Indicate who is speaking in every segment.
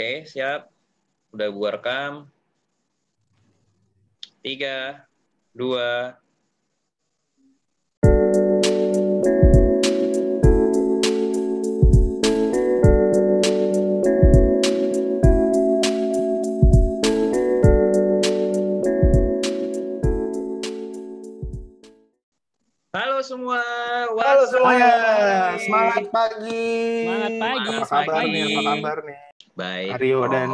Speaker 1: Oke, siap. Udah gua rekam. Tiga, dua. Halo semua.
Speaker 2: Halo semuanya, semangat pagi.
Speaker 3: Semangat pagi,
Speaker 2: Apa kabar
Speaker 1: pagi.
Speaker 2: nih? Apa kabar nih?
Speaker 1: Baik.
Speaker 2: Aryo
Speaker 1: Oh,
Speaker 2: dan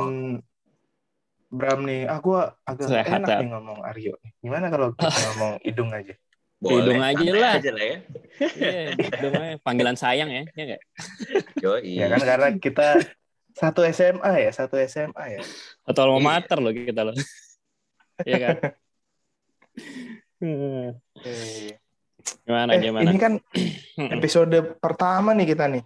Speaker 2: Bram nih. Ah, agak
Speaker 3: Sehat,
Speaker 2: enak nih ngomong Aryo. nih. Gimana kalau kita ngomong hidung aja?
Speaker 1: boleh.
Speaker 3: hidung aja lah.
Speaker 1: aja lah ya.
Speaker 3: Iya, dong aja. panggilan sayang ya, ya nggak?
Speaker 1: Yoi.
Speaker 2: Ya kan karena kita satu SMA ya, satu SMA ya.
Speaker 3: Atau alma
Speaker 1: Iya.
Speaker 3: mater loh kita loh. Iya kan? Hmm.
Speaker 2: Eh,
Speaker 3: Gimana
Speaker 2: eh,
Speaker 3: gimana?
Speaker 2: ini kan episode pertama nih kita nih.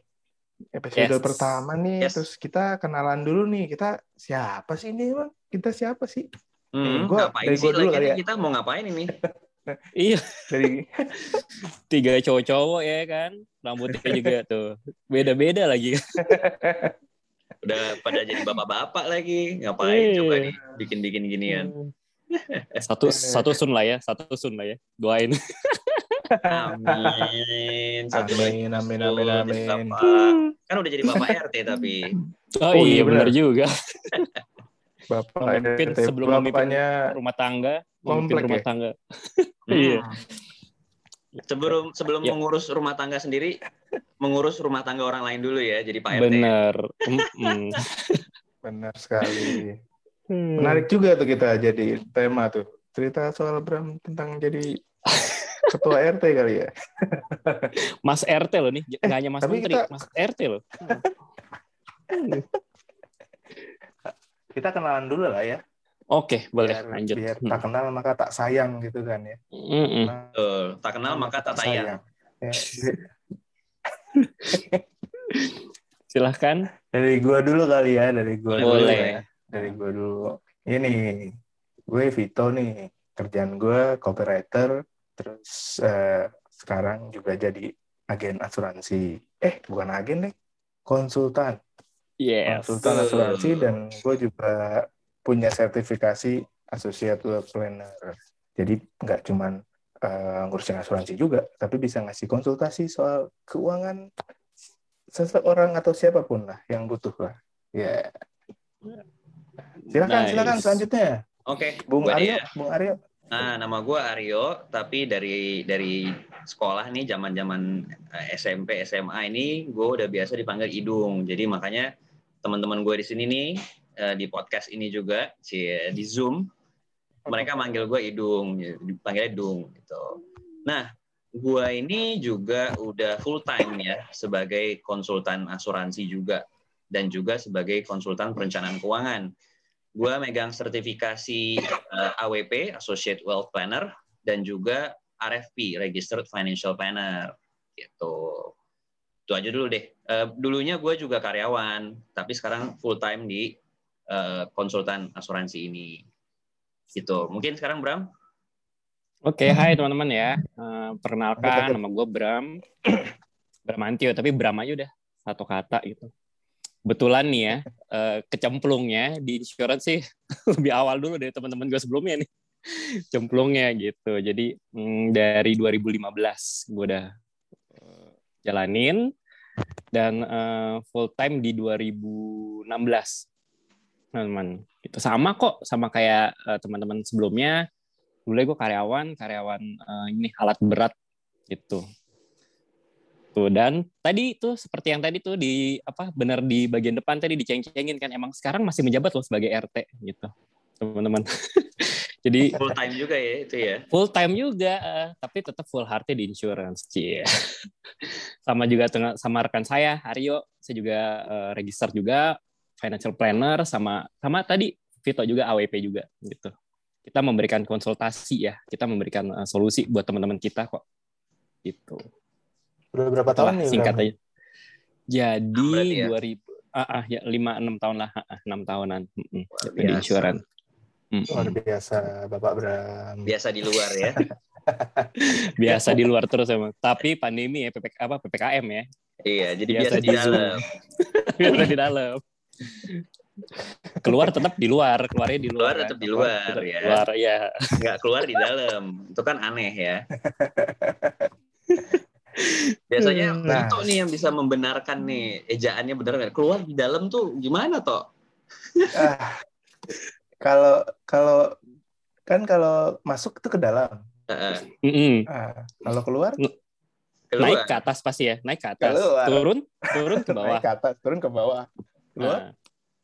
Speaker 2: Episode
Speaker 3: Yes.
Speaker 2: pertama nih,
Speaker 1: Yes.
Speaker 2: terus kita kenalan dulu nih. Kita siapa sih ini, Bang? Kita siapa sih?
Speaker 1: Hmm,
Speaker 2: Gua-
Speaker 1: ngapain
Speaker 2: dari
Speaker 1: sih
Speaker 2: gua dulu
Speaker 1: lagi
Speaker 2: kali ya.
Speaker 1: kita mau ngapain ini?
Speaker 3: Iya,
Speaker 2: Dari
Speaker 3: tiga cowok-cowok ya kan. Rambutnya juga tuh beda-beda lagi.
Speaker 1: Udah pada jadi bapak-bapak lagi. Ngapain
Speaker 3: Iya.
Speaker 1: coba nih bikin-bikin ginian.
Speaker 3: Satu satu sun lah ya, satu sun lah ya. Doain.
Speaker 1: Amin. Satu lagi.
Speaker 2: Amin, amin, amin, amin.
Speaker 1: bapak. Kan udah jadi bapak RT tapi.
Speaker 3: Oh,
Speaker 2: Oh,
Speaker 3: iya
Speaker 2: iya, benar.
Speaker 3: benar juga.
Speaker 2: Bapak
Speaker 3: Mungkin
Speaker 2: RT,
Speaker 3: sebelum memimpin rumah tangga, memimpin
Speaker 2: Komplek
Speaker 3: rumah
Speaker 2: ya?
Speaker 3: tangga.
Speaker 1: Hmm.
Speaker 3: Iya.
Speaker 1: Sebelum sebelum
Speaker 3: Ya.
Speaker 1: mengurus rumah tangga sendiri, mengurus rumah tangga orang lain dulu ya. Jadi Pak RT.
Speaker 3: Bener. Mm-mm.
Speaker 2: benar sekali.
Speaker 3: Hmm.
Speaker 2: Menarik juga tuh kita jadi tema tuh. Cerita soal Bram tentang jadi ketua RT kali ya.
Speaker 3: Mas RT loh nih, nggak hanya Mas
Speaker 2: tapi
Speaker 3: Menteri,
Speaker 2: kita-
Speaker 3: Mas RT loh.
Speaker 2: Kita kenalan dulu lah ya.
Speaker 3: Oke, boleh
Speaker 2: biar,
Speaker 3: lanjut.
Speaker 2: biar
Speaker 3: Hmm.
Speaker 2: tak kenal maka tak sayang gitu kan ya.
Speaker 3: Mm-mm.
Speaker 2: Nah,
Speaker 1: Betul. Tak kenal maka tak sayang.
Speaker 2: Ya,
Speaker 3: Silahkan.
Speaker 2: dari gua dulu kali ya, dari gua
Speaker 1: Boleh,
Speaker 2: dulu
Speaker 3: boleh.
Speaker 2: ya. Dari gua dulu. Ini gue Vito nih. Kerjaan gue copywriter terus eh, sekarang juga jadi agen asuransi. Eh, bukan agen deh. Konsultan.
Speaker 3: Yes.
Speaker 2: konsultan asuransi dan gue juga punya sertifikasi associate wealth planner. Jadi nggak cuman eh, ngurusin asuransi juga, tapi bisa ngasih konsultasi soal keuangan seseorang atau siapa pun lah yang butuh lah. Ya. Silakan,
Speaker 3: Nice.
Speaker 2: silakan selanjutnya.
Speaker 1: Oke,
Speaker 2: Bung
Speaker 1: gua
Speaker 2: Aryo,
Speaker 1: ya.
Speaker 2: Bung Aryo.
Speaker 1: Nah, nama gue Aryo, tapi dari dari sekolah nih, zaman-zaman eh, SMP, SMA ini, gue udah biasa dipanggil Idung. Jadi makanya teman-teman gue di sini nih, eh, di podcast ini juga, cie, di Zoom, mereka manggil gue Idung, dipanggil Idung gitu. Nah, gue ini juga udah full time ya sebagai konsultan asuransi juga dan juga sebagai konsultan perencanaan keuangan. Gue megang sertifikasi eh, AWP (Associate Wealth Planner) dan juga RFP (Registered Financial Planner). Gitu. Itu aja dulu deh. Eh, dulunya gue juga karyawan, tapi sekarang full time di eh, konsultan asuransi ini. Gitu. Mungkin sekarang Bram?
Speaker 3: Oke, hai teman-teman ya. Eh, perkenalkan, nama gue Bram. Bramantio, tapi Bram aja udah satu kata gitu. Kebetulan nih ya, eh, kecemplungnya di insurance sih lebih awal dulu dari teman-teman gue sebelumnya nih. Cemplungnya gitu. Jadi mm, dari 2015 gue udah eh, jalanin dan eh, full time di 2016 teman-teman. Itu sama kok, sama kayak teman-teman sebelumnya. Dulu gue karyawan, karyawan ini alat berat gitu. Tuh dan tadi tuh seperti yang tadi tuh di apa benar di bagian depan tadi diceng-cengin kan. Emang sekarang masih menjabat loh sebagai RT gitu teman-teman. Jadi
Speaker 1: Full time juga ya itu ya.
Speaker 3: full time juga eh, tapi tetap full heartnya di insurance cie sama juga tengah sama rekan saya Aryo. Saya juga eh, register juga financial planner sama sama tadi Vito juga AWP juga gitu. Kita memberikan konsultasi ya. Kita memberikan eh, solusi buat teman-teman kita kok gitu
Speaker 2: Udah berapa tahun nih?
Speaker 3: singkat aja jadi
Speaker 1: berarti ya?
Speaker 3: 2000 ah, ah, ya lima enam tahun lah ah, ah, enam tahunan di
Speaker 1: biasa.
Speaker 3: insurance Mm-mm.
Speaker 2: Luar biasa, Bapak Bram.
Speaker 1: Biasa di luar ya.
Speaker 3: biasa di luar terus emang tapi pandemi ya PPK apa PPKM ya
Speaker 1: Iya, jadi
Speaker 3: Biasa
Speaker 1: biasa, di
Speaker 3: di Zoom.
Speaker 1: dalam.
Speaker 3: biasa di dalam keluar tetap di luar, keluarnya di luar.
Speaker 1: Keluar tetap di luar,
Speaker 3: tetap
Speaker 1: ya.
Speaker 3: Keluar ya.
Speaker 1: nggak keluar di dalam. Itu kan aneh ya. Biasanya
Speaker 2: Nah.
Speaker 1: itu nih yang bisa membenarkan nih ejaannya benar nggak keluar di dalam tuh gimana toh?
Speaker 2: Ah, kalau kalau kan kalau masuk itu ke dalam.
Speaker 1: Heeh,
Speaker 3: Mm-mm.
Speaker 2: Ah, kalau keluar
Speaker 1: keluar.
Speaker 3: Naik ke atas pasti ya, naik ke atas.
Speaker 2: Keluar.
Speaker 3: Turun, turun ke bawah.
Speaker 2: naik ke atas, turun ke bawah. Keluar,
Speaker 3: Nah,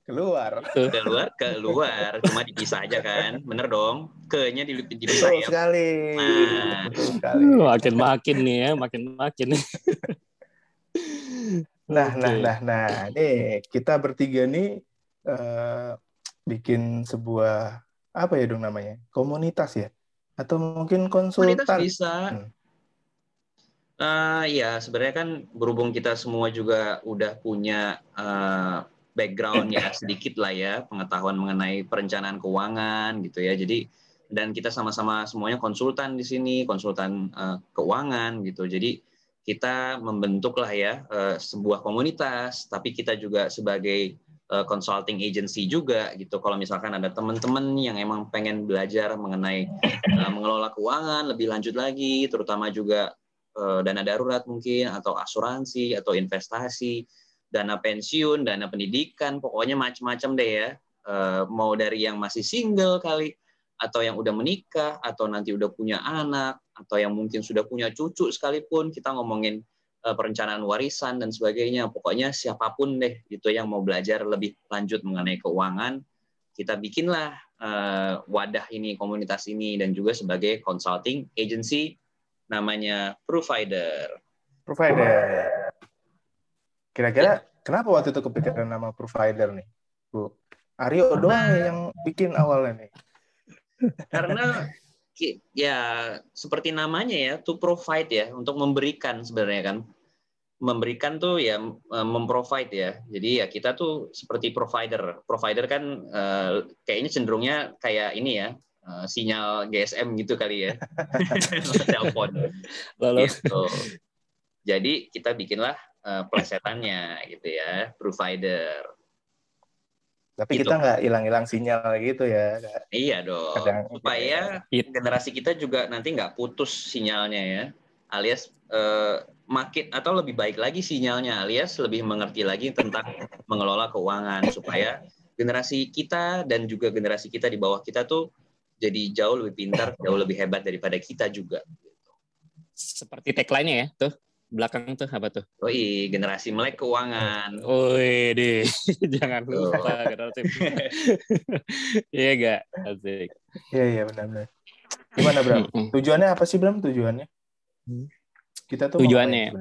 Speaker 2: keluar.
Speaker 1: keluar keluar cuma dipisah aja kan bener dong ke-nya di- dipisah
Speaker 2: Betul
Speaker 1: ya
Speaker 2: sekali.
Speaker 1: Nah.
Speaker 2: Betul sekali.
Speaker 3: makin makin nih ya, makin makin.
Speaker 2: Nah, nah,
Speaker 3: Oke.
Speaker 2: nah, nah, nih kita bertiga nih eh, bikin sebuah apa ya dong namanya? Komunitas ya? Atau mungkin
Speaker 1: komunitas
Speaker 2: konsultan?
Speaker 1: bisa
Speaker 2: Hmm.
Speaker 1: Eh, ya sebenarnya kan berhubung kita semua juga udah punya eh, background ya sedikit lah ya pengetahuan mengenai perencanaan keuangan gitu ya. Jadi dan kita sama-sama semuanya konsultan di sini konsultan eh, keuangan gitu. Jadi kita membentuk lah ya eh, sebuah komunitas tapi kita juga sebagai eh, consulting agency juga gitu. Kalau misalkan ada teman-teman yang emang pengen belajar mengenai eh, mengelola keuangan lebih lanjut lagi terutama juga dana darurat mungkin atau asuransi atau investasi, dana pensiun, dana pendidikan, pokoknya macam-macam deh ya. Eh, mau dari yang masih single kali atau yang udah menikah atau nanti udah punya anak atau yang mungkin sudah punya cucu sekalipun kita ngomongin eh, perencanaan warisan dan sebagainya. Pokoknya siapa pun deh gitu yang mau belajar lebih lanjut mengenai keuangan, kita bikinlah eh, wadah ini, komunitas ini dan juga sebagai consulting agency namanya provider.
Speaker 2: Provider. Kira-kira kenapa waktu itu kepikiran nama provider nih, Bu? Aryo doang yang bikin awalnya nih.
Speaker 1: Karena ya seperti namanya ya, to provide ya, untuk memberikan sebenarnya kan. Memberikan tuh ya eh, memprovide ya. Jadi ya kita tuh seperti provider. Provider kan eh, kayaknya cenderungnya kayak ini ya, eh, sinyal GSM gitu kali ya. Telepon.
Speaker 3: Lalu
Speaker 1: gitu. Jadi kita bikinlah eh, plesetannya gitu ya, provider.
Speaker 2: Tapi
Speaker 1: Gitu.
Speaker 2: kita nggak hilang-hilang sinyal gitu ya.
Speaker 1: Iya dong.
Speaker 2: Kadang-
Speaker 1: Supaya
Speaker 3: It-
Speaker 1: generasi kita juga nanti nggak putus sinyalnya ya, alias eh, makin atau lebih baik lagi sinyalnya, alias lebih mengerti lagi tentang mengelola keuangan supaya generasi kita dan juga generasi kita di bawah kita tuh jadi jauh lebih pintar, jauh lebih hebat daripada kita juga.
Speaker 3: seperti tagline-nya ya, tuh. Belakang tuh apa tuh?
Speaker 1: Oi, generasi melek keuangan.
Speaker 3: Woi deh, jangan lupa generasi. Iya gak? Asik.
Speaker 2: Iya, iya benar-benar. Gimana, Bram? Tujuannya apa sih, Bram? Tujuannya?
Speaker 3: Hmm.
Speaker 2: Kita tuh
Speaker 3: Tujuannya.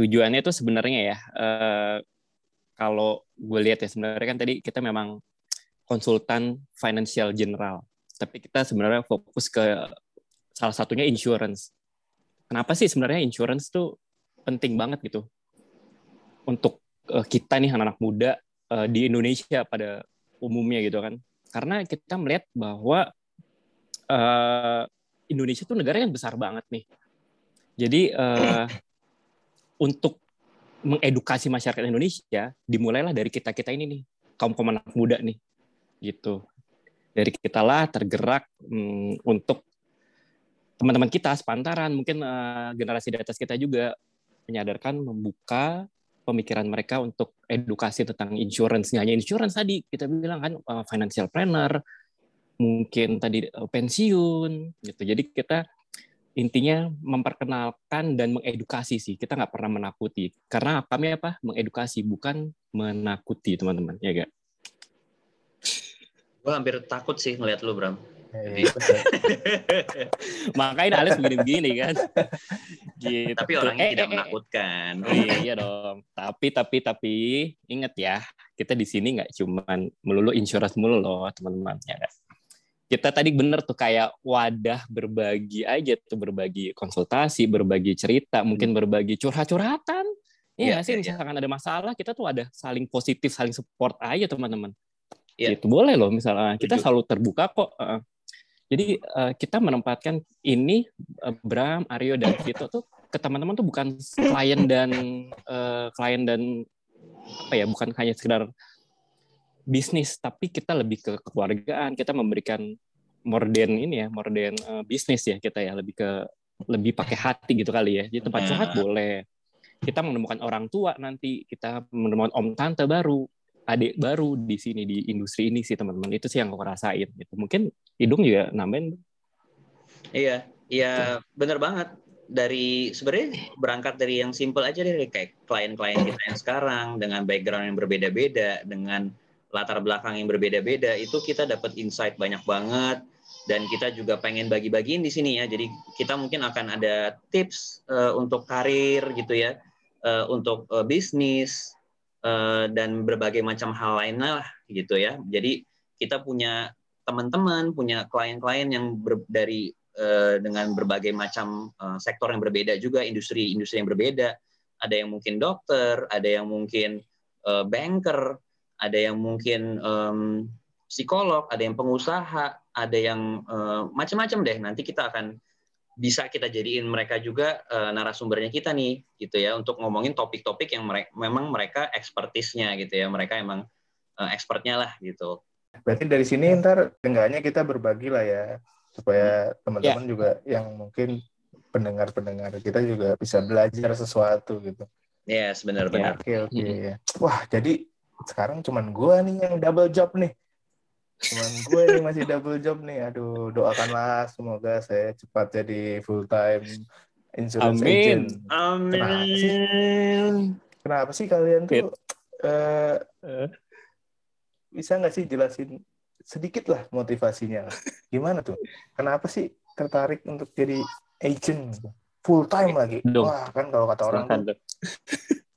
Speaker 3: Tujuannya tuh sebenarnya ya, eh, kalau gue lihat ya sebenarnya kan tadi kita memang konsultan financial general, tapi kita sebenarnya fokus ke salah satunya insurance. Kenapa sih sebenarnya insurance tuh penting banget gitu untuk eh, kita nih anak-anak muda eh, di Indonesia pada umumnya gitu kan? Karena kita melihat bahwa eh, Indonesia tuh negara yang besar banget nih. Jadi eh, untuk mengedukasi masyarakat Indonesia dimulailah dari kita kita ini nih kaum kaum anak muda nih gitu dari kita lah tergerak mm, untuk teman-teman kita sepantaran mungkin eh, generasi di atas kita juga menyadarkan membuka pemikiran mereka untuk edukasi tentang insurance. Nggak hanya insurance tadi kita bilang kan eh, financial planner mungkin tadi eh, pensiun gitu. Jadi kita intinya memperkenalkan dan mengedukasi sih. Kita nggak pernah menakuti. Karena kami apa? Mengedukasi bukan menakuti teman-teman. Ya gak
Speaker 1: Gue hampir takut sih ngeliat lu, Bram.
Speaker 2: Iya, iya,
Speaker 3: makanya Alex begini-begini kan gitu
Speaker 1: Tapi orangnya
Speaker 3: Eh,
Speaker 1: tidak
Speaker 3: eh, eh.
Speaker 1: menakutkan.
Speaker 3: Oh, iya dong tapi tapi tapi ingat ya kita di sini nggak cuman melulu insurance mulu loh teman-teman ya kan? kita tadi bener tuh kayak wadah berbagi aja tuh berbagi konsultasi berbagi cerita mungkin berbagi curhat-curhatan
Speaker 1: Hmm. Iya,
Speaker 3: Iya sih
Speaker 1: iya, iya.
Speaker 3: misalkan ada masalah kita tuh ada saling positif saling support aja teman-teman
Speaker 1: Iya.
Speaker 3: itu boleh loh misalnya kita
Speaker 1: Setuju.
Speaker 3: selalu terbuka kok Heeh. Jadi eh, kita menempatkan ini eh, Bram Aryo dan Vito tuh ke teman-teman tuh bukan klien dan eh, klien dan apa ya bukan hanya sekedar bisnis tapi kita lebih ke kekeluargaan kita memberikan morden ini ya morden uh, bisnis ya kita ya lebih ke lebih pakai hati gitu kali ya. Jadi tempat curhat boleh. Kita menemukan orang tua nanti kita menemukan om tante baru adik baru di sini di industri ini sih teman-teman. Itu sih yang aku rasain gitu. Mungkin hidung juga nambahin.
Speaker 1: Iya, iya bener banget. Dari sebenarnya berangkat dari yang simple aja deh kayak klien-klien kita yang sekarang dengan background yang berbeda-beda, dengan latar belakang yang berbeda-beda, itu kita dapat insight banyak banget. Dan kita juga pengen bagi-bagiin di sini ya. Jadi kita mungkin akan ada tips eh, untuk karir gitu ya, eh, untuk eh, bisnis dan berbagai macam hal lainnya lah gitu ya. Jadi kita punya teman-teman, punya klien-klien yang ber- dari eh, dengan berbagai macam eh, sektor yang berbeda juga, industri-industri yang berbeda. Ada yang mungkin dokter, ada yang mungkin eh, banker, ada yang mungkin em, psikolog, ada yang pengusaha, ada yang eh, macam-macam deh. Nanti kita akan bisa kita jadiin mereka juga eh, narasumbernya kita nih, gitu ya, untuk ngomongin topik-topik yang mere- memang mereka ekspertisnya gitu ya, mereka emang eh, expertnya lah gitu.
Speaker 2: Berarti dari sini ntar enggaknya kita berbagi lah ya supaya teman-teman juga yang mungkin pendengar-pendengar kita juga bisa belajar sesuatu gitu.
Speaker 1: Yes, benar-benar.
Speaker 2: Oke oke. Wah jadi sekarang cuman gua nih yang double job nih. Cuman gue nih masih double job nih. Aduh doakanlah semoga saya cepat jadi full time insurance
Speaker 3: Amin.
Speaker 2: agent. Kenapa sih?
Speaker 1: Amin.
Speaker 2: Kenapa sih kalian tuh eh, bisa nggak sih jelasin sedikit lah motivasinya? Gimana tuh? Kenapa sih tertarik untuk jadi agent full time lagi?
Speaker 3: Dong.
Speaker 2: Wah kan kalau kata orang tuh.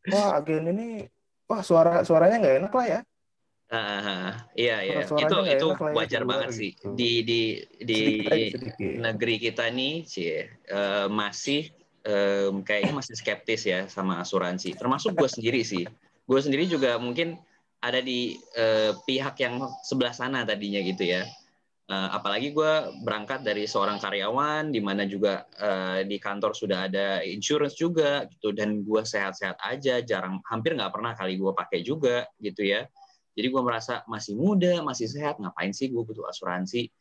Speaker 2: wah agen ini wah suara suaranya nggak enak lah ya.
Speaker 1: Iya iya. Itu itu
Speaker 2: ya
Speaker 1: wajar banget sih.
Speaker 2: Gitu.
Speaker 1: di di di
Speaker 2: Sedikit sedikit.
Speaker 1: negeri kita nih sih eh, masih em, kayaknya masih skeptis ya sama asuransi. Termasuk gue sendiri sih. Gue sendiri juga mungkin ada di eh, pihak yang sebelah sana tadinya gitu ya. Eh, apalagi gue berangkat dari seorang karyawan di mana juga eh, di kantor sudah ada insurance juga gitu. Dan gue sehat-sehat aja jarang hampir nggak pernah kali gue pakai juga gitu ya jadi gue merasa masih muda masih sehat ngapain sih gue butuh asuransi?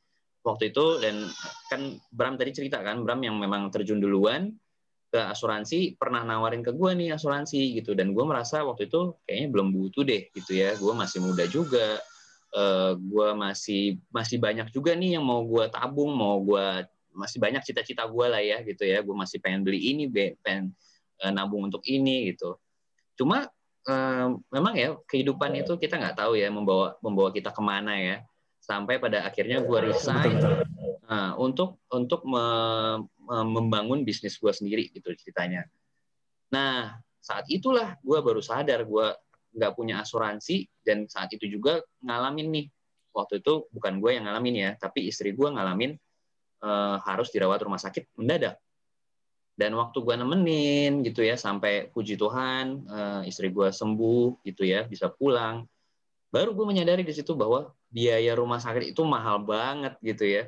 Speaker 1: Waktu itu dan kan Bram tadi cerita kan Bram yang memang terjun duluan ke asuransi pernah nawarin ke gue nih asuransi gitu. Dan gue merasa waktu itu kayaknya belum butuh deh gitu ya. Gue masih muda juga. Eh gue masih masih banyak juga nih yang mau gue tabung mau gue masih banyak cita-cita gue lah ya gitu ya. Gue masih pengen beli ini pengen eh, nabung untuk ini gitu. Cuma eh, memang ya kehidupan itu kita nggak tahu ya membawa membawa kita ke mana ya. Sampai pada akhirnya gue resign. Nah, untuk untuk me- me- membangun bisnis gue sendiri gitu ceritanya. Nah saat itulah gue baru sadar gue nggak punya asuransi dan saat itu juga ngalamin nih. Waktu itu bukan gue yang ngalamin ya tapi istri gue ngalamin eh, harus dirawat rumah sakit mendadak dan waktu gue nemenin gitu ya sampai puji Tuhan eh, istri gue sembuh gitu ya bisa pulang. Baru gue menyadari di situ bahwa biaya rumah sakit itu mahal banget gitu ya.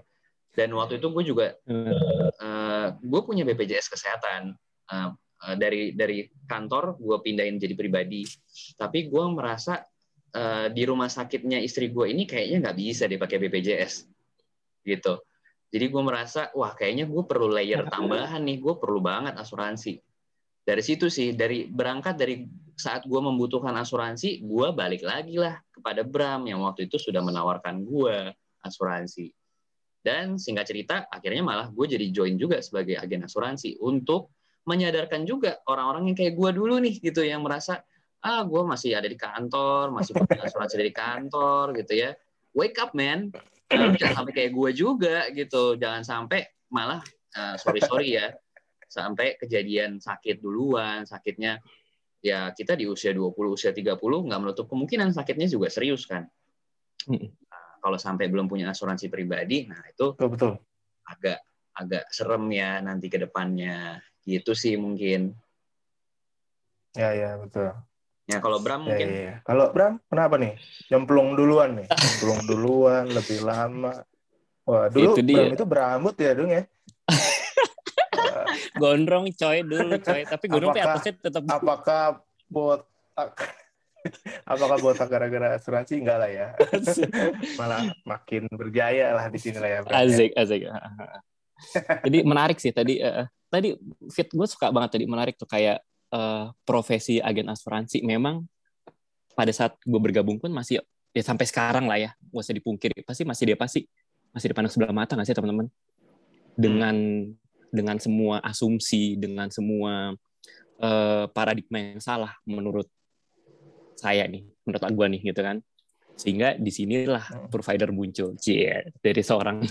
Speaker 1: Dan waktu itu gue juga eh, gue punya BPJS kesehatan. Eh, eh, dari dari kantor gue pindahin jadi pribadi. Tapi gue merasa eh, di rumah sakitnya istri gue ini kayaknya nggak bisa deh pakai BPJS gitu jadi gue merasa wah kayaknya gue perlu layer tambahan nih gue perlu banget asuransi. Dari situ sih dari berangkat dari saat gue membutuhkan asuransi gue balik lagi lah kepada Bram yang waktu itu sudah menawarkan gue asuransi. Dan singkat cerita akhirnya malah gue jadi join juga sebagai agen asuransi untuk menyadarkan juga orang-orang yang kayak gue dulu nih gitu yang merasa ah gue masih ada di kantor masih punya asuransi dari kantor gitu ya. Wake up man jangan sampai kayak gue juga gitu jangan sampai malah eh, sorry sorry ya sampai kejadian sakit duluan sakitnya ya kita di usia 20 usia 30 nggak menutup kemungkinan sakitnya juga serius kan
Speaker 3: Mm.
Speaker 1: Nah, kalau sampai belum punya asuransi pribadi nah itu
Speaker 2: Betul betul.
Speaker 1: agak agak serem ya nanti ke depannya gitu sih mungkin
Speaker 2: Ya ya betul.
Speaker 1: Ya kalau Bram
Speaker 2: Ya,
Speaker 1: mungkin
Speaker 2: ya, ya. Kalau Bram, kenapa nih? Nyemplung duluan nih. Nyemplung duluan, lebih lama. Wah, dulu
Speaker 3: Itu dia.
Speaker 2: Bram itu berambut ya, Dung ya?
Speaker 3: Gondrong coy dulu coy tapi gondrong
Speaker 2: Apakah-
Speaker 3: atasnya tetap
Speaker 2: Apakah botak? Apakah botak gara-gara asuransi? Enggak lah ya. Malah makin berjaya lah di sini lah ya. Bram, ya.
Speaker 3: Asik, asik. Jadi menarik sih tadi. eh, tadi fit gue suka banget tadi menarik tuh kayak eh, profesi agen asuransi. Memang pada saat gue bergabung pun masih ya sampai sekarang lah ya, gak usah dipungkiri. Pasti masih dia pasti masih dipandang sebelah mata nggak sih teman-teman? Dengan dengan semua asumsi, dengan semua eh, paradigma yang salah menurut saya nih, menurut gue nih gitu kan. Sehingga di sinilah
Speaker 2: Hmm.
Speaker 3: provider muncul, Cie, dari seorang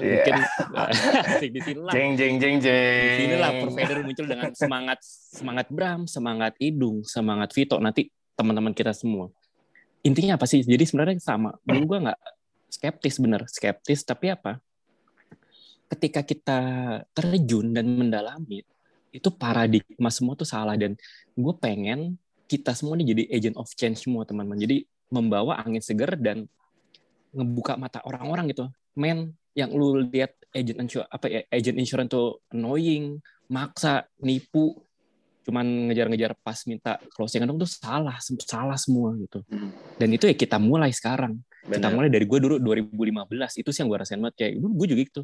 Speaker 2: Iya.
Speaker 3: mungkin asik di sinilah
Speaker 2: Jeng jeng jeng jeng.
Speaker 3: di sinilah provider muncul dengan semangat semangat Bram, semangat Idung, semangat Vito nanti teman-teman kita semua. Intinya apa sih? Jadi sebenarnya sama. Dulu gue nggak skeptis bener, skeptis tapi apa? Ketika kita terjun dan mendalami itu paradigma semua tuh salah dan gue pengen kita semua nih jadi agent of change semua teman-teman. Jadi membawa angin segar dan ngebuka mata orang-orang gitu. Men, yang lu lihat agent insur apa ya agent insurance tuh annoying, maksa, nipu, cuman ngejar-ngejar pas minta closing dong tuh salah, salah semua gitu.
Speaker 1: Hmm.
Speaker 3: Dan itu ya kita mulai sekarang. Kita
Speaker 1: Benar.
Speaker 3: mulai dari gue dulu 2015 itu sih yang gue rasain banget kayak gue juga gitu.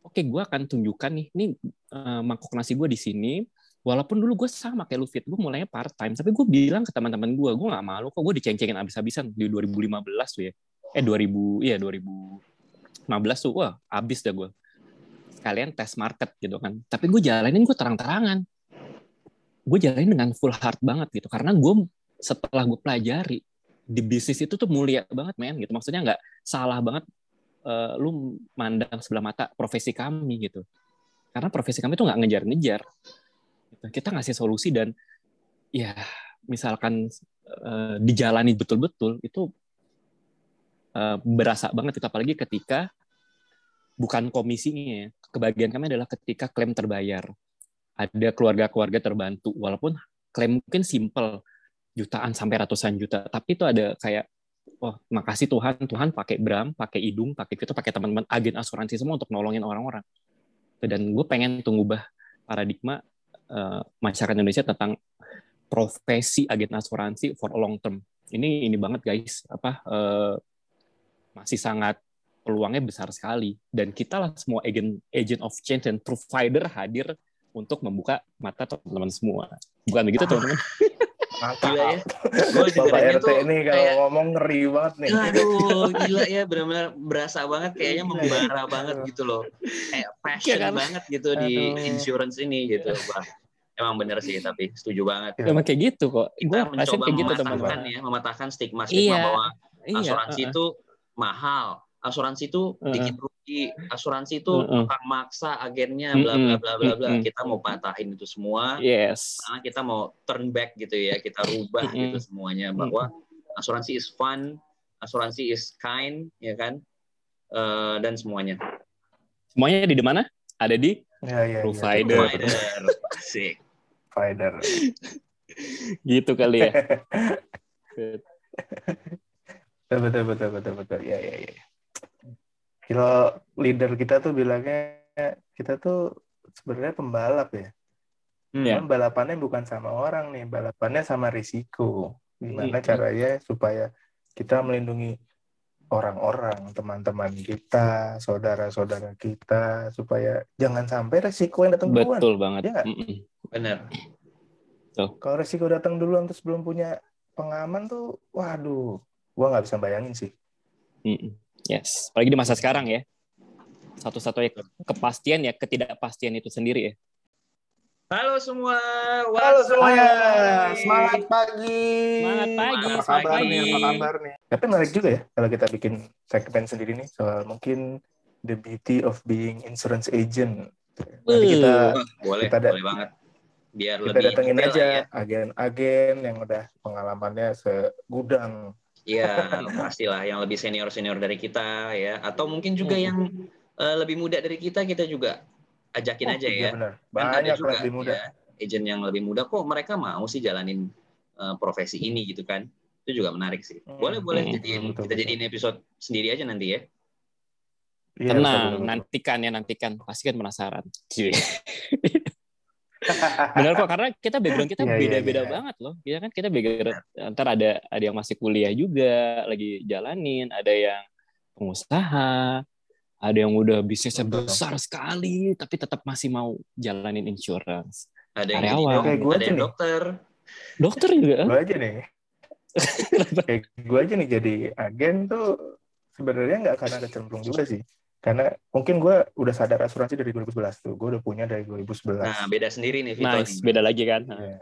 Speaker 3: Oke, gue akan tunjukkan nih, ini eh, mangkok nasi gue di sini. Walaupun dulu gue sama kayak lu fit, gue mulainya part time, tapi gue bilang ke teman-teman gue, gue nggak malu kok gue diceng-cengin abis-abisan di 2015 tuh ya. Eh 2000, iya 2015 tuh, wah abis dah gue. Sekalian tes market gitu kan. Tapi gue jalanin gue terang-terangan. Gue jalanin dengan full heart banget gitu, karena gue setelah gue pelajari di bisnis itu tuh mulia banget men gitu. Maksudnya nggak salah banget eh, lu mandang sebelah mata profesi kami gitu. Karena profesi kami tuh nggak ngejar-ngejar. Gitu. Kita ngasih solusi dan ya misalkan eh, dijalani betul-betul itu eh, berasa banget itu apalagi ketika bukan komisinya ya. Kebahagiaan kami adalah ketika klaim terbayar. Ada keluarga-keluarga terbantu walaupun klaim mungkin simple jutaan sampai ratusan juta, tapi itu ada kayak oh makasih Tuhan Tuhan pakai Bram pakai Idung pakai itu pakai teman-teman agen asuransi semua untuk nolongin orang-orang dan gue pengen tuh ngubah paradigma eh, masyarakat Indonesia tentang profesi agen asuransi for a long term ini ini banget guys apa eh, masih sangat peluangnya besar sekali dan kita lah semua agent agent of change dan provider hadir untuk membuka mata teman-teman semua bukan begitu teman-teman.
Speaker 1: Gila ya. Gue
Speaker 2: Bapak RT
Speaker 1: tuh
Speaker 2: ini kalau
Speaker 1: kayak
Speaker 2: ngomong ngeri banget nih.
Speaker 1: Aduh, gila ya, benar-benar berasa banget kayaknya
Speaker 2: Gila ya.
Speaker 1: membara banget gitu loh. Kayak passion
Speaker 3: Iya kan?
Speaker 1: banget gitu di
Speaker 2: Aduh.
Speaker 1: insurance ini gitu. Wah, emang bener sih, tapi setuju banget.
Speaker 3: emang kayak gitu kok
Speaker 1: Kita
Speaker 3: rasain
Speaker 1: mencoba
Speaker 3: kayak gitu
Speaker 1: mematahkan
Speaker 3: teman-teman
Speaker 1: ya, mematahkan stigma-stigma
Speaker 3: Iya,
Speaker 1: bahwa
Speaker 3: iya
Speaker 1: asuransi itu mahal, asuransi itu
Speaker 3: Uh-uh.
Speaker 1: bikin rugi, asuransi itu tukang maksa agennya, bla bla bla bla bla. Kita mau patahin itu semua,
Speaker 3: yes
Speaker 1: karena kita mau turn back gitu ya, kita rubah
Speaker 3: Mm-mm.
Speaker 1: gitu semuanya bahwa asuransi is fun, asuransi is kind, ya kan, Eh, dan semuanya.
Speaker 3: semuanya di mana ada di
Speaker 2: Ya, ya,
Speaker 3: Provider.
Speaker 1: Provider, asik.
Speaker 2: Provider.
Speaker 3: gitu kali ya
Speaker 2: Betul, betul, betul, betul, betul. Ya, ya, ya. Kalau leader kita tuh bilangnya kita tuh sebenarnya pembalap ya.
Speaker 1: Hmm.
Speaker 3: Ya.
Speaker 2: Balapannya bukan sama orang nih, balapannya sama risiko. Gimana
Speaker 3: Hmm.
Speaker 2: caranya supaya kita melindungi orang-orang, teman-teman kita, saudara-saudara kita, supaya jangan sampai resiko yang datang duluan.
Speaker 3: betul banget
Speaker 2: Iya nggak?
Speaker 3: Mm-mm.
Speaker 1: Bener.
Speaker 2: Kalau resiko datang duluan terus belum punya pengaman tuh, waduh, gua nggak bisa bayangin sih.
Speaker 3: Mm-mm. yes apalagi di masa sekarang ya satu-satunya ke- kepastian ya ketidakpastian itu sendiri ya
Speaker 1: Halo semua.
Speaker 2: Halo semuanya,
Speaker 1: up?
Speaker 2: semangat pagi.
Speaker 3: Semangat pagi,
Speaker 2: Apa kabar
Speaker 1: pagi.
Speaker 2: nih? Apa kabar nih? Tapi menarik juga ya kalau kita bikin segmen sendiri nih soal mungkin the beauty of being insurance agent. Nanti kita
Speaker 1: Wah, boleh,
Speaker 2: Kita ada-
Speaker 1: boleh banget. Biar
Speaker 2: kita
Speaker 1: lebih
Speaker 2: datengin aja
Speaker 1: ya.
Speaker 2: agen-agen yang udah pengalamannya segudang.
Speaker 1: Iya, pastilah yang lebih senior-senior dari kita ya, atau mungkin juga
Speaker 2: Hmm.
Speaker 1: yang eh, lebih muda dari kita kita juga ajakin
Speaker 2: Oh,
Speaker 1: aja
Speaker 2: iya
Speaker 1: ya.
Speaker 2: benar.
Speaker 1: Kan ada
Speaker 2: Banyak
Speaker 1: juga
Speaker 2: lebih muda.
Speaker 1: ya, agent yang lebih muda kok mereka mau sih jalanin eh, profesi ini gitu kan. Itu juga menarik sih.
Speaker 2: Hmm.
Speaker 1: Boleh boleh
Speaker 3: Hmm,
Speaker 1: jadiin
Speaker 2: betul,
Speaker 1: kita
Speaker 2: betul.
Speaker 1: jadiin episode sendiri aja nanti ya.
Speaker 3: Tenang
Speaker 2: betul, betul.
Speaker 3: nantikan ya nantikan pasti kan penasaran. Benar kok karena kita background kita
Speaker 2: Iya, iya,
Speaker 3: beda-beda
Speaker 2: iya.
Speaker 3: banget loh. Kita kan kita background ntar ada ada yang masih kuliah juga lagi jalanin, ada yang pengusaha, ada yang udah bisnisnya besar sekali tapi tetap masih mau jalanin insurance.
Speaker 1: Ada yang
Speaker 3: Karyawan.
Speaker 2: Kayak gue
Speaker 1: ada
Speaker 2: aja
Speaker 1: yang
Speaker 2: nih.
Speaker 1: dokter.
Speaker 3: Dokter juga.
Speaker 2: gue aja nih kayak gue aja nih jadi agen tuh sebenarnya nggak akan ada cemplung juga sih karena mungkin gue udah sadar asuransi dari 2011 tuh. Gue udah punya dari 2011
Speaker 1: Nah, beda sendiri nih Vito
Speaker 3: Nice,
Speaker 1: nih.
Speaker 3: beda lagi kan.
Speaker 2: Iya.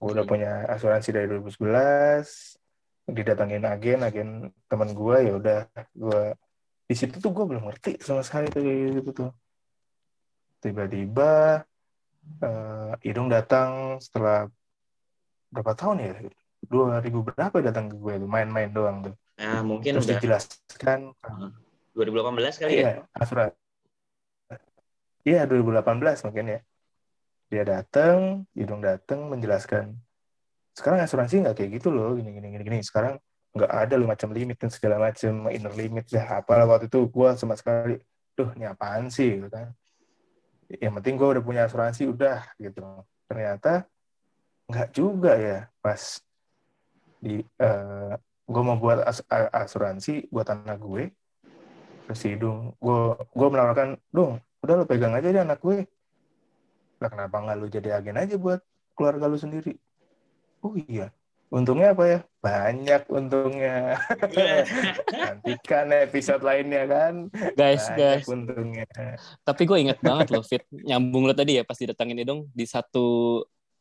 Speaker 2: gue udah punya asuransi dari 2011 didatangin agen agen teman gue ya udah gue di situ tuh gue belum ngerti sama sekali tuh kayak gitu tuh. Tiba-tiba eh, hidung datang setelah berapa tahun ya? 2000 berapa datang ke gue tuh main-main doang tuh.
Speaker 1: Nah, mungkin
Speaker 2: terus
Speaker 1: udah.
Speaker 2: dijelaskan
Speaker 1: 2018 kali ya.
Speaker 2: iya asuransi iya 2018 mungkin ya. Dia datang hidung datang menjelaskan sekarang asuransi nggak kayak gitu loh gini gini gini gini. Sekarang nggak ada loh macam limit dan segala macam inner limit ya apalah. Waktu itu gue sama sekali tuh ini apaan sih? Gitu kan. Yang penting gue udah punya asuransi udah gitu. Ternyata nggak juga ya. Pas di eh, gue mau buat as- asuransi buat anak gue si hidung gue gue menawarkan dong udah lo pegang aja deh anak gue. Lah kenapa nggak lu jadi agen aja buat keluarga lu sendiri? Oh iya. Untungnya apa ya? Banyak untungnya. Nantikan episode lainnya kan.
Speaker 3: Guys,
Speaker 2: banyak
Speaker 3: guys.
Speaker 2: untungnya.
Speaker 3: Tapi gue inget banget loh, Fit. Nyambung lo tadi ya pas didatangin dong di satu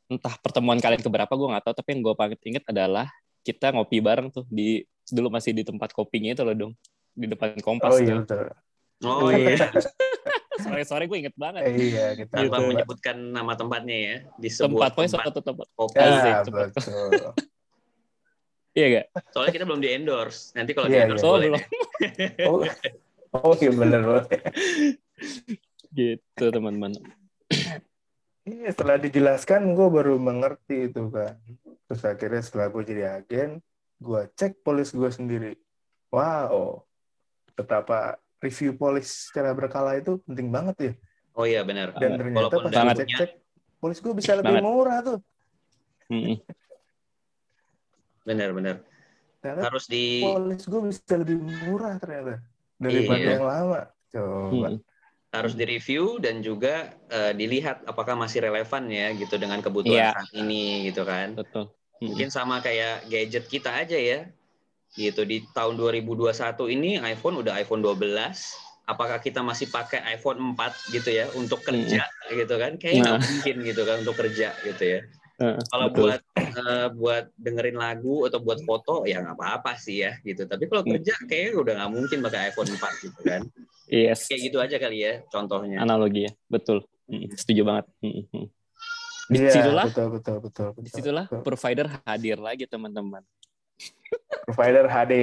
Speaker 3: entah pertemuan kalian keberapa gue nggak tahu. Tapi yang gue paling inget adalah kita ngopi bareng tuh di dulu masih di tempat kopinya itu loh dong di depan kompas
Speaker 2: oh iya betul
Speaker 1: Oh iya,
Speaker 3: Sore-sore gue inget banget.
Speaker 2: Eh, iya kita
Speaker 1: tanpa
Speaker 3: Gitu.
Speaker 1: menyebutkan nama tempatnya ya di
Speaker 3: tempat
Speaker 1: sebuah
Speaker 3: pokoknya
Speaker 1: tempat
Speaker 3: suatu tempat.
Speaker 1: kopi.
Speaker 3: Asik,
Speaker 2: ya
Speaker 3: tempat-
Speaker 2: betul
Speaker 3: Iya gak?
Speaker 1: Soalnya kita belum di endorse. Nanti kalau
Speaker 2: Iya,
Speaker 1: di endorse
Speaker 3: iya. Oh,
Speaker 1: boleh.
Speaker 3: belum.
Speaker 1: deh.
Speaker 2: oh oh iya bener banget
Speaker 3: Gitu teman-teman.
Speaker 2: Iya, setelah dijelaskan gue baru mengerti itu kan. Terus akhirnya setelah gue jadi agen, gue cek polis gue sendiri. Wow, betapa review polis secara berkala itu penting banget ya.
Speaker 1: Oh iya benar.
Speaker 2: Dan ternyata
Speaker 1: Walaupun
Speaker 2: pas cek-cek, polis gue bisa lebih
Speaker 3: Banget.
Speaker 2: murah tuh.
Speaker 3: Mm-mm.
Speaker 1: benar-benar
Speaker 2: Ternyata
Speaker 1: harus di
Speaker 2: polis gue bisa lebih murah ternyata daripada
Speaker 1: Iya.
Speaker 2: yang lama. Coba.
Speaker 3: Mm-mm.
Speaker 1: harus direview dan juga eh, dilihat apakah masih relevan ya gitu dengan kebutuhan
Speaker 3: Iya.
Speaker 1: saat ini gitu kan.
Speaker 3: Betul.
Speaker 1: Mungkin sama kayak gadget kita aja ya. Gitu di tahun 2021 ini iPhone udah iPhone 12. Apakah kita masih pakai iPhone 4 gitu ya untuk kerja gitu kan? Kayaknya nggak
Speaker 3: Nah.
Speaker 1: mungkin gitu kan untuk kerja gitu ya.
Speaker 3: Heeh,
Speaker 1: Kalau
Speaker 3: betul.
Speaker 1: buat eh, buat dengerin lagu atau buat foto ya nggak apa-apa sih ya gitu. Tapi kalau
Speaker 3: Hmm.
Speaker 1: kerja kayaknya udah nggak mungkin pakai iPhone 4 gitu kan.
Speaker 3: Yes.
Speaker 1: Kayak gitu aja kali ya contohnya.
Speaker 3: Analogi ya. Betul. Mm, Setuju banget. Mm-mm. Di
Speaker 2: Iya,
Speaker 3: situlah
Speaker 2: betul, betul, betul, betul.
Speaker 3: di situlah
Speaker 2: betul.
Speaker 3: provider hadir lagi teman-teman.
Speaker 2: Provider HD.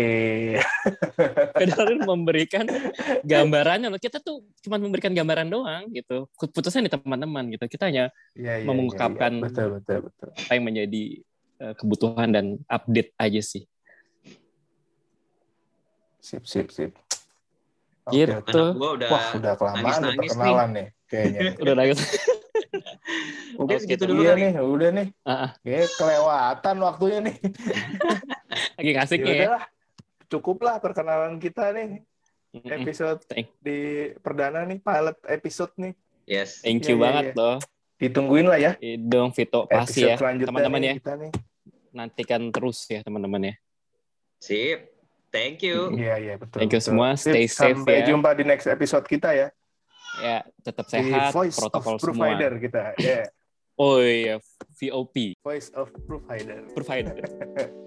Speaker 3: Padahal memberikan gambarannya. Kita tuh cuma memberikan gambaran doang gitu. Keputusan di teman-teman gitu. Kita hanya
Speaker 2: Iya, iya,
Speaker 3: Mengungkapkan-
Speaker 2: iya, iya. Betul, betul, betul.
Speaker 3: apa yang menjadi eh, kebutuhan dan update aja sih.
Speaker 2: Sip, sip, sip. Oke,
Speaker 3: Gitu.
Speaker 1: udah
Speaker 2: Wah, udah kelamaan nih
Speaker 1: nangis-nangis
Speaker 2: perkenalan nih, kayaknya.
Speaker 3: Udah nangis.
Speaker 1: mungkin
Speaker 3: Oke,
Speaker 1: segitu
Speaker 3: tuh.
Speaker 1: dulu
Speaker 2: Iya
Speaker 1: kali.
Speaker 2: nih, udah nih.
Speaker 3: Ah, ah.
Speaker 2: Kayak kelewatan waktunya nih.
Speaker 3: Lagi
Speaker 2: Ya
Speaker 3: asiknya ya.
Speaker 2: udahlah, cukuplah perkenalan kita nih. Episode
Speaker 3: Thank-
Speaker 2: di perdana nih, pilot episode nih.
Speaker 1: Yes.
Speaker 3: Thank
Speaker 2: Iya,
Speaker 3: you
Speaker 2: iya,
Speaker 3: banget
Speaker 2: iya.
Speaker 3: loh.
Speaker 2: Ditungguin lah ya.
Speaker 3: Idong Vito pasti ya.
Speaker 2: selanjutnya
Speaker 3: Teman-teman ya.
Speaker 2: Kita nih.
Speaker 3: Nantikan terus ya teman-teman ya.
Speaker 1: Sip. Thank you.
Speaker 2: Iya, iya, betul.
Speaker 3: Thank you
Speaker 2: betul.
Speaker 3: semua.
Speaker 2: Sip,
Speaker 3: Stay safe
Speaker 2: Sampai
Speaker 3: ya.
Speaker 2: jumpa di next episode kita ya.
Speaker 3: Ya, tetap
Speaker 2: Di
Speaker 3: sehat,
Speaker 2: Voice
Speaker 3: protokol
Speaker 2: of
Speaker 3: semua.
Speaker 2: Provider kita. Ya,
Speaker 3: Oh iya, VOP,
Speaker 2: Voice of Provider.
Speaker 3: provider.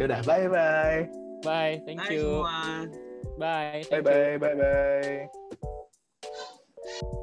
Speaker 2: Ya udah, bye
Speaker 3: bye. Bye, thank
Speaker 1: bye
Speaker 3: you.
Speaker 1: Semua.
Speaker 3: Bye. Thank bye, bye, you.
Speaker 2: bye bye bye bye.